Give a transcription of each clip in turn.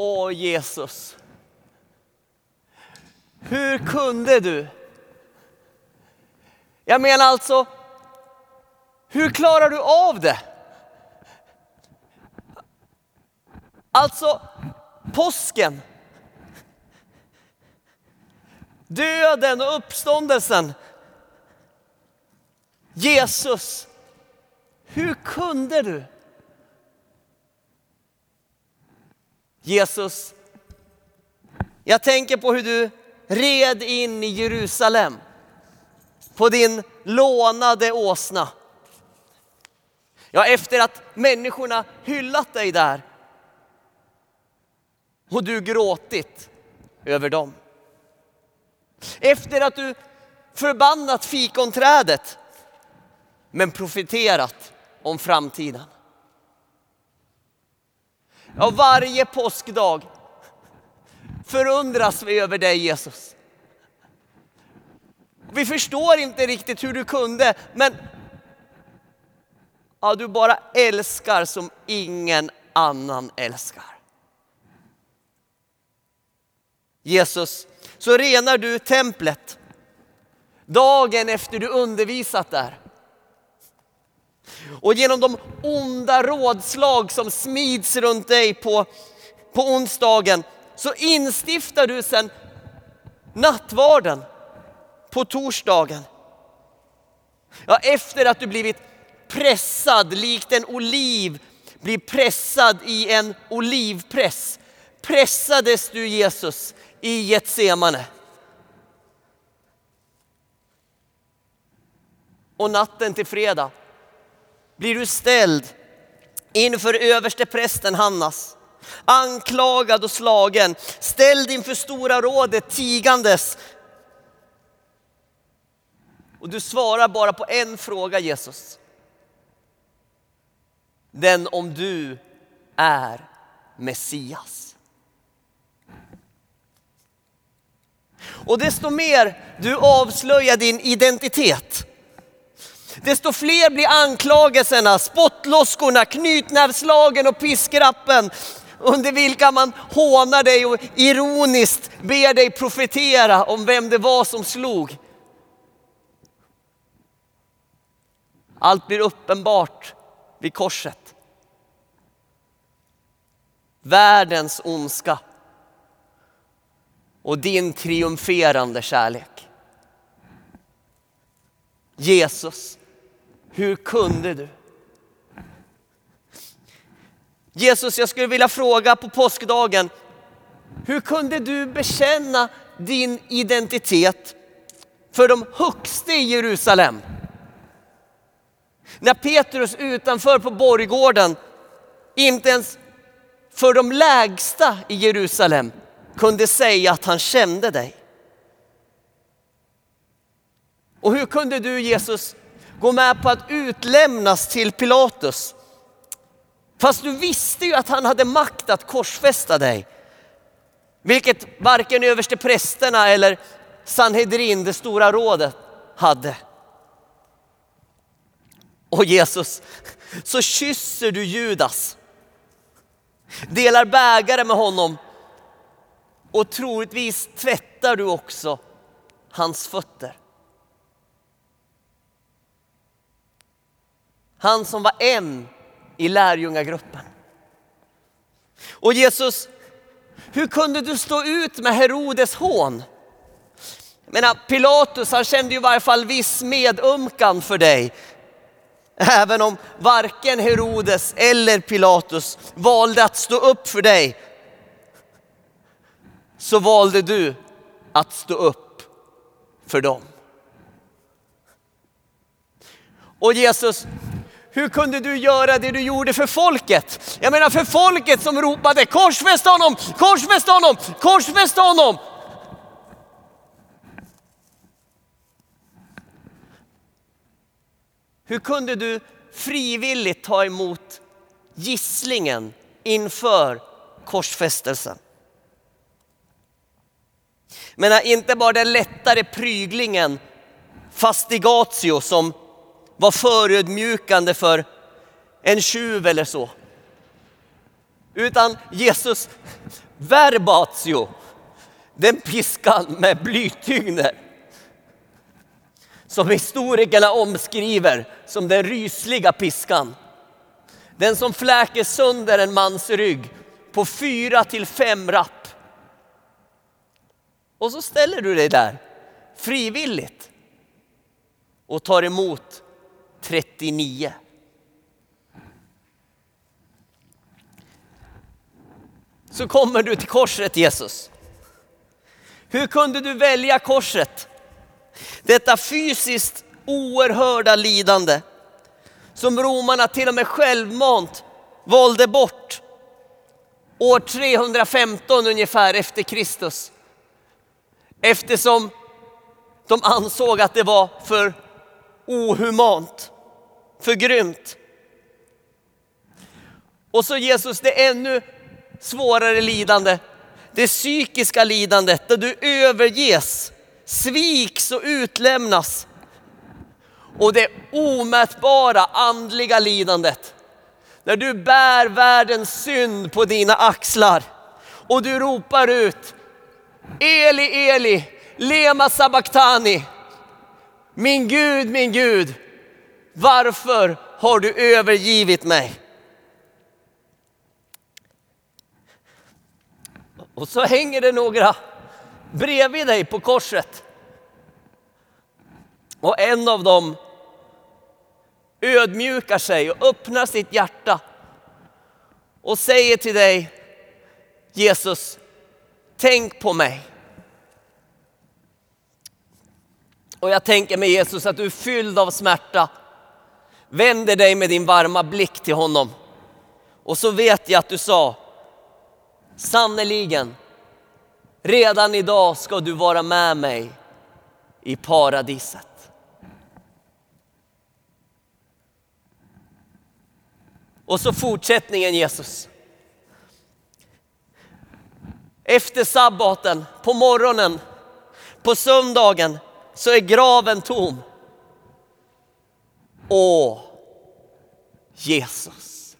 Åh Jesus. Hur kunde du? Jag menar alltså, hur klarar du av det? Alltså, påsken. Döden och uppståndelsen. Jesus, hur kunde du? Jesus, jag tänker på hur du red in i Jerusalem på din lånade åsna. Ja, efter att människorna hyllat dig där och du gråtit över dem. Efter att du förbannat fikonträdet men profiterat om framtiden. Ja, varje påskdag förundras vi över dig Jesus. Vi förstår inte riktigt hur du kunde, men ja, du bara älskar som ingen annan älskar. Jesus, så renar du templet dagen efter du undervisat där. Och genom de onda rådslag som smids runt dig på, på onsdagen så instiftar du sen nattvarden på torsdagen. Ja, efter att du blivit pressad likt en oliv blir pressad i en olivpress. Pressades du Jesus i Getsemane. Och natten till fredag blir du ställd inför överste prästen Hannas. Anklagad och slagen, ställd inför stora rådet tigandes. Och du svarar bara på en fråga Jesus. Den om du är Messias. Och desto mer du avslöjar din identitet, desto fler blir anklagelserna, spottloskorna, knytnävslagen och piskrappen under vilka man hånar dig och ironiskt ber dig profetera om vem det var som slog. Allt blir uppenbart vid korset. Världens ondska och din triumferande kärlek. Jesus, hur kunde du? Jesus, jag skulle vilja fråga på påskdagen, hur kunde du bekänna din identitet för de högsta i Jerusalem? När Petrus utanför på borggården inte ens för de lägsta i Jerusalem kunde säga att han kände dig. Och hur kunde du Jesus gå med på att utlämnas till Pilatus? Fast du visste ju att han hade makt att korsfästa dig. Vilket varken överste prästerna eller Sanhedrin, det stora rådet, hade. Och Jesus, så kysser du Judas. Delar bägare med honom och troligtvis tvättar du också hans fötter. Han som var en i lärjungagruppen. Och Jesus, hur kunde du stå ut med Herodes hån? Jag menar, Pilatus han kände ju i varje fall viss medömkan för dig. Även om varken Herodes eller Pilatus valde att stå upp för dig så valde du att stå upp för dem. Och Jesus, hur kunde du göra det du gjorde för folket? Jag menar för folket som ropade korsfäst honom, korsfäst honom, korsfäst honom. Hur kunde du frivilligt ta emot gisslingen inför korsfästelsen? Men inte bara den lättare pryglingen fastigatio som var förödmjukande för en tjuv eller så. Utan Jesus verbatio, den piskan med blytyngder. Som historikerna omskriver som den rysliga piskan. Den som fläker sönder en mans rygg på fyra till fem rapp. Och så ställer du dig där frivilligt och tar emot 39. Så kommer du till korset Jesus. Hur kunde du välja korset? Detta fysiskt oerhörda lidande som romarna till och med självmant valde bort år 315 ungefär efter Kristus. Eftersom de ansåg att det var för ohumant, för grymt. Och så Jesus, det ännu svårare lidande, det psykiska lidandet där du överges, sviks och utlämnas. Och det omätbara andliga lidandet när du bär världens synd på dina axlar och du ropar ut Eli, Eli, lema sabachthani. Min Gud, min Gud, varför har du övergivit mig? Och så hänger det några bredvid dig på korset. Och en av dem ödmjukar sig och öppnar sitt hjärta och säger till dig Jesus, tänk på mig. Och jag tänker mig Jesus att du är fylld av smärta. Vänder dig med din varma blick till honom. Och så vet jag att du sa, sannerligen, redan idag ska du vara med mig i paradiset. Och så fortsättningen Jesus. Efter sabbaten, på morgonen, på söndagen så är graven tom. Åh, Jesus.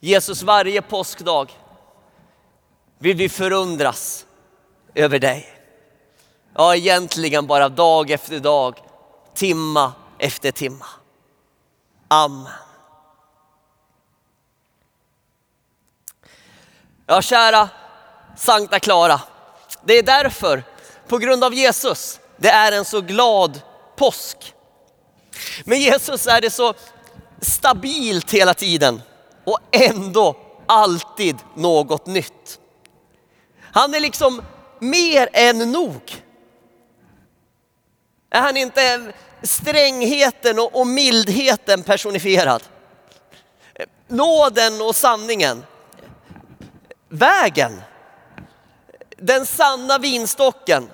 Jesus, varje påskdag vill vi förundras över dig. Ja, egentligen bara dag efter dag, timma efter timma. Amen. Ja, kära Sankta Clara. Det är därför, på grund av Jesus, det är en så glad påsk. Med Jesus är det så stabilt hela tiden och ändå alltid något nytt. Han är liksom mer än nog. Är han inte strängheten och, mildheten personifierad? Nåden och sanningen. Vägen. Den sanna vinstocken.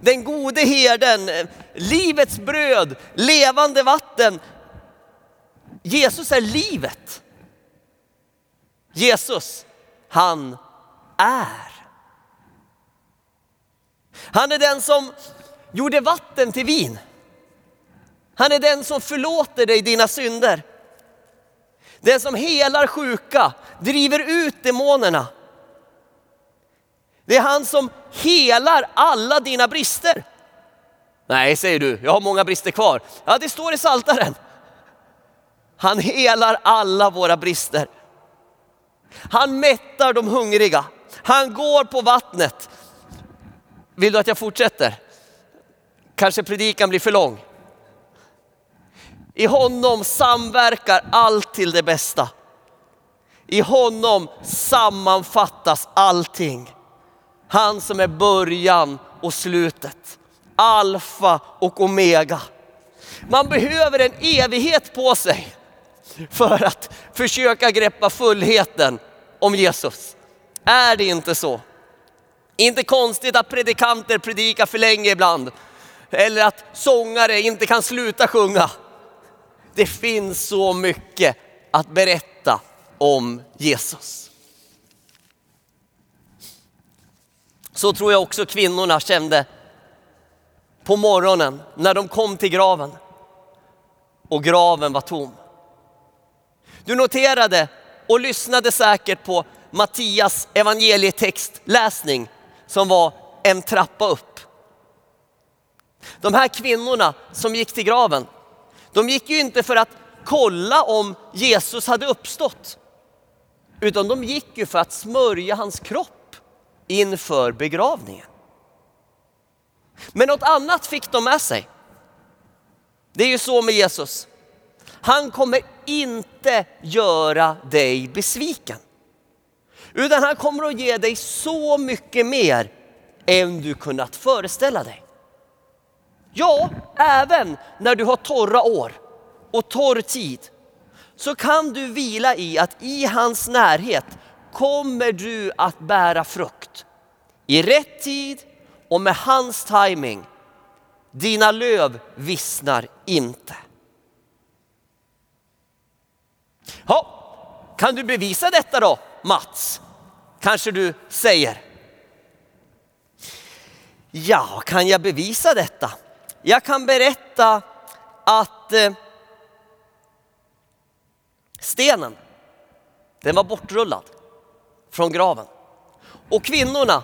Den gode herden, livets bröd, levande vatten. Jesus är livet. Jesus, han är. Han är den som gjorde vatten till vin. Han är den som förlåter dig dina synder. Den som helar sjuka, driver ut demonerna. Det är han som helar alla dina brister. Nej, säger du, jag har många brister kvar. Ja, det står i Saltaren. Han helar alla våra brister. Han mättar de hungriga. Han går på vattnet. Vill du att jag fortsätter? Kanske predikan blir för lång. I honom samverkar allt till det bästa. I honom sammanfattas allting. Han som är början och slutet. Alfa och omega. Man behöver en evighet på sig för att försöka greppa fullheten om Jesus. Är det inte så? Inte konstigt att predikanter predikar för länge ibland. Eller att sångare inte kan sluta sjunga. Det finns så mycket att berätta om Jesus. Så tror jag också kvinnorna kände på morgonen när de kom till graven och graven var tom. Du noterade och lyssnade säkert på Mattias evangelietextläsning som var en trappa upp. De här kvinnorna som gick till graven, de gick ju inte för att kolla om Jesus hade uppstått. Utan de gick ju för att smörja hans kropp inför begravningen. Men något annat fick de med sig. Det är ju så med Jesus. Han kommer inte göra dig besviken. Utan han kommer att ge dig så mycket mer än du kunnat föreställa dig. Ja, även när du har torra år och torr tid så kan du vila i att i hans närhet kommer du att bära frukt. I rätt tid och med hans timing. Dina löv vissnar inte. Ja, kan du bevisa detta då Mats? Kanske du säger. Ja, kan jag bevisa detta? Jag kan berätta att eh, stenen, den var bortrullad från graven. Och kvinnorna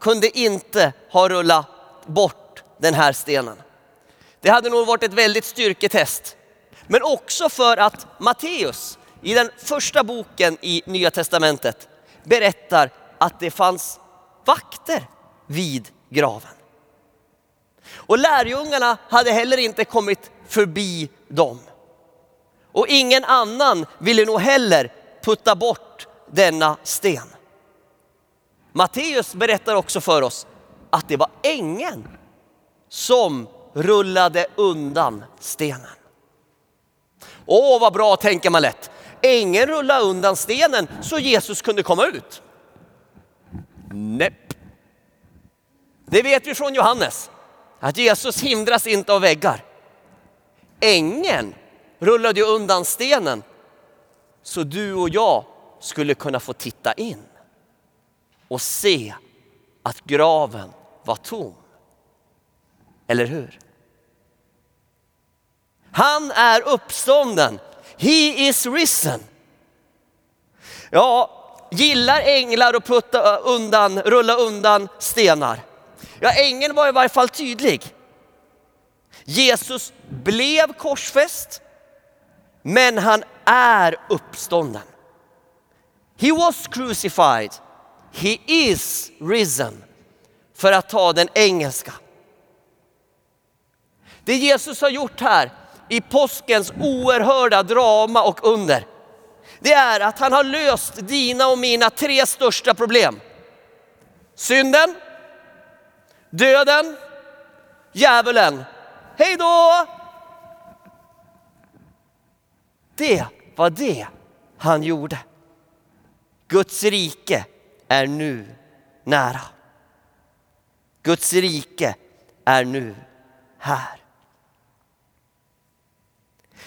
kunde inte ha rullat bort den här stenen. Det hade nog varit ett väldigt styrketest. Men också för att Matteus i den första boken i Nya Testamentet berättar att det fanns vakter vid graven. Och lärjungarna hade heller inte kommit förbi dem. Och ingen annan ville nog heller putta bort denna sten. Matteus berättar också för oss att det var ängeln som rullade undan stenen. Åh, vad bra tänker man lätt. Ängeln rullade undan stenen så Jesus kunde komma ut. Nej. Det vet vi från Johannes, att Jesus hindras inte av väggar. Ängeln rullade ju undan stenen så du och jag skulle kunna få titta in och se att graven var tom. Eller hur? Han är uppstånden. He is risen. Ja, gillar änglar att putta undan, rulla undan stenar? Ja, ängeln var i varje fall tydlig. Jesus blev korsfäst, men han är uppstånden. He was crucified. He is risen. För att ta den engelska. Det Jesus har gjort här i påskens oerhörda drama och under. Det är att han har löst dina och mina tre största problem. Synden, döden, djävulen. Hej då! Det var det han gjorde. Guds rike är nu nära. Guds rike är nu här.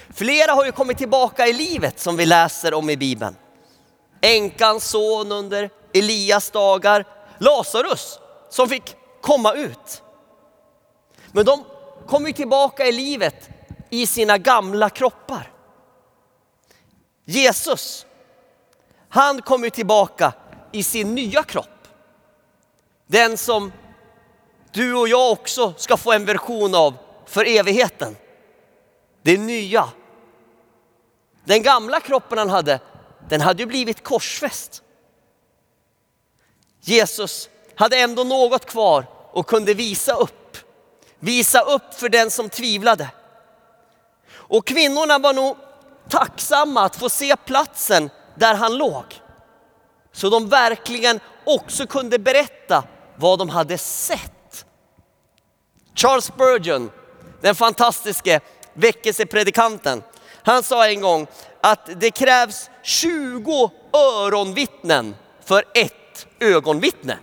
Flera har ju kommit tillbaka i livet som vi läser om i Bibeln. Änkans son under Elias dagar, Lazarus som fick komma ut. Men de kom ju tillbaka i livet i sina gamla kroppar. Jesus, han kom ju tillbaka i sin nya kropp. Den som du och jag också ska få en version av för evigheten. Det nya. Den gamla kroppen han hade, den hade ju blivit korsfäst. Jesus hade ändå något kvar och kunde visa upp. Visa upp för den som tvivlade. Och kvinnorna var nog tacksamma att få se platsen där han låg. Så de verkligen också kunde berätta vad de hade sett. Charles Spurgeon, den fantastiske väckelsepredikanten, han sa en gång att det krävs 20 öronvittnen för ett ögonvittne.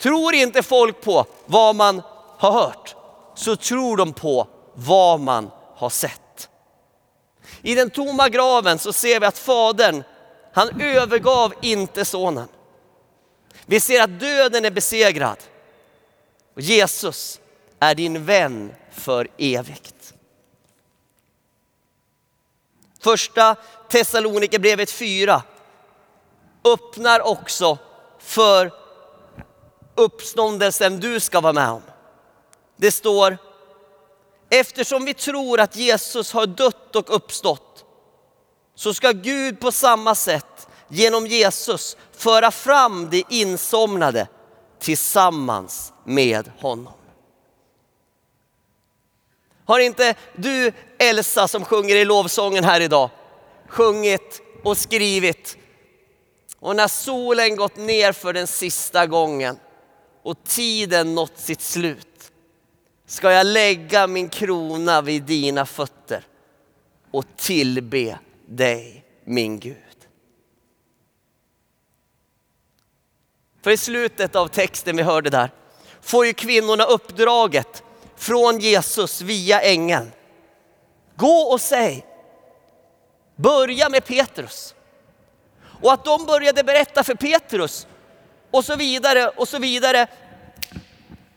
Tror inte folk på vad man har hört så tror de på vad man har sett. I den tomma graven så ser vi att fadern, han övergav inte sonen. Vi ser att döden är besegrad. Och Jesus är din vän för evigt. Första Thessalonikerbrevet 4 öppnar också för uppståndelsen du ska vara med om. Det står, eftersom vi tror att Jesus har dött och uppstått så ska Gud på samma sätt genom Jesus föra fram det insomnade tillsammans med honom. Har inte du Elsa som sjunger i lovsången här idag sjungit och skrivit och när solen gått ner för den sista gången och tiden nått sitt slut ska jag lägga min krona vid dina fötter och tillbe dig min Gud. För i slutet av texten vi hörde där får ju kvinnorna uppdraget från Jesus via ängeln. Gå och säg, börja med Petrus. Och att de började berätta för Petrus och så vidare och så vidare.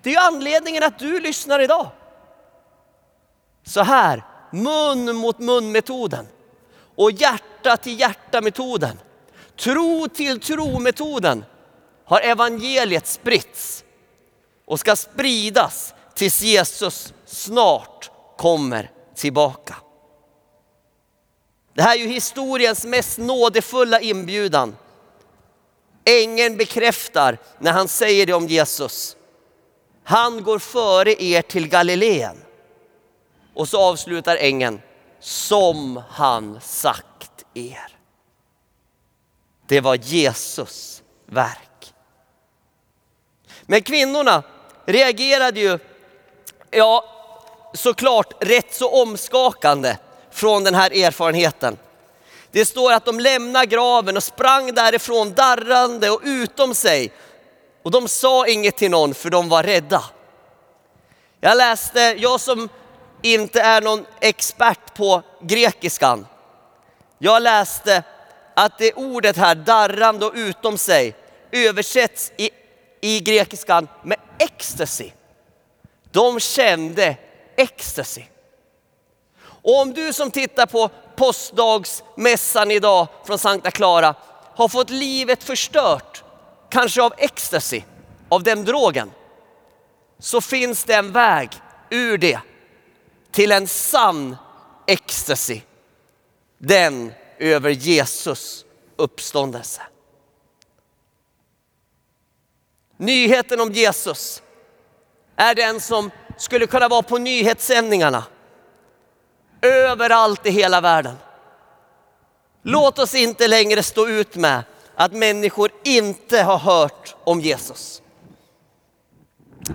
Det är anledningen att du lyssnar idag. Så här, mun mot mun metoden och hjärta till hjärta metoden. Tro till tro metoden har evangeliet spritts och ska spridas tills Jesus snart kommer tillbaka. Det här är ju historiens mest nådefulla inbjudan. Ängeln bekräftar när han säger det om Jesus. Han går före er till Galileen. Och så avslutar ängeln, som han sagt er. Det var Jesus verk. Men kvinnorna reagerade ju, ja såklart rätt så omskakande från den här erfarenheten. Det står att de lämnade graven och sprang därifrån darrande och utom sig. Och de sa inget till någon för de var rädda. Jag läste, jag som inte är någon expert på grekiskan. Jag läste att det ordet här, darrande och utom sig, översätts i, i grekiskan med ecstasy. De kände ecstasy. Och om du som tittar på påskdagsmässan idag från Sankta Clara har fått livet förstört, kanske av ecstasy, av den drogen, så finns det en väg ur det till en sann ecstasy. Den över Jesus uppståndelse. Nyheten om Jesus är den som skulle kunna vara på nyhetssändningarna överallt i hela världen. Låt oss inte längre stå ut med att människor inte har hört om Jesus.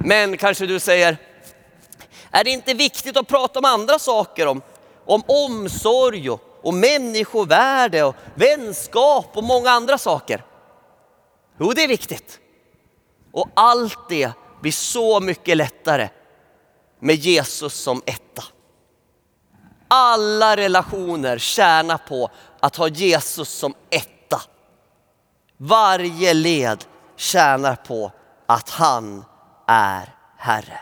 Men kanske du säger, är det inte viktigt att prata om andra saker? Om, om omsorg och, och människovärde och vänskap och många andra saker. Jo, det är viktigt. Och allt det blir så mycket lättare med Jesus som etta. Alla relationer tjänar på att ha Jesus som etta. Varje led tjänar på att han är Herre.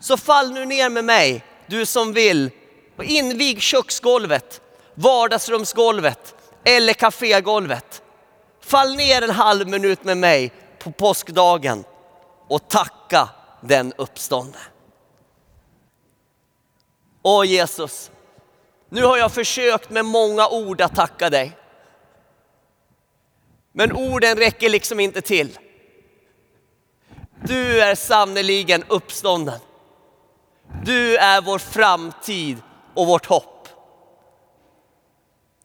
Så fall nu ner med mig, du som vill, och invig köksgolvet, vardagsrumsgolvet eller kafégolvet. Fall ner en halv minut med mig på påskdagen och tacka den uppståndne. Åh Jesus, nu har jag försökt med många ord att tacka dig. Men orden räcker liksom inte till. Du är sannerligen uppstånden. Du är vår framtid och vårt hopp.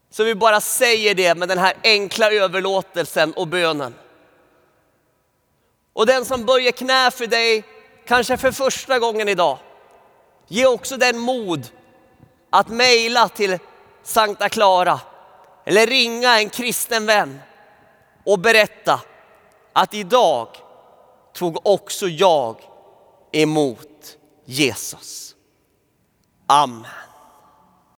Så vi bara säger det med den här enkla överlåtelsen och bönen. Och den som böjer knä för dig, kanske för första gången idag, ge också den mod att mejla till Sankta Clara eller ringa en kristen vän och berätta att idag tog också jag emot Jesus. Amen.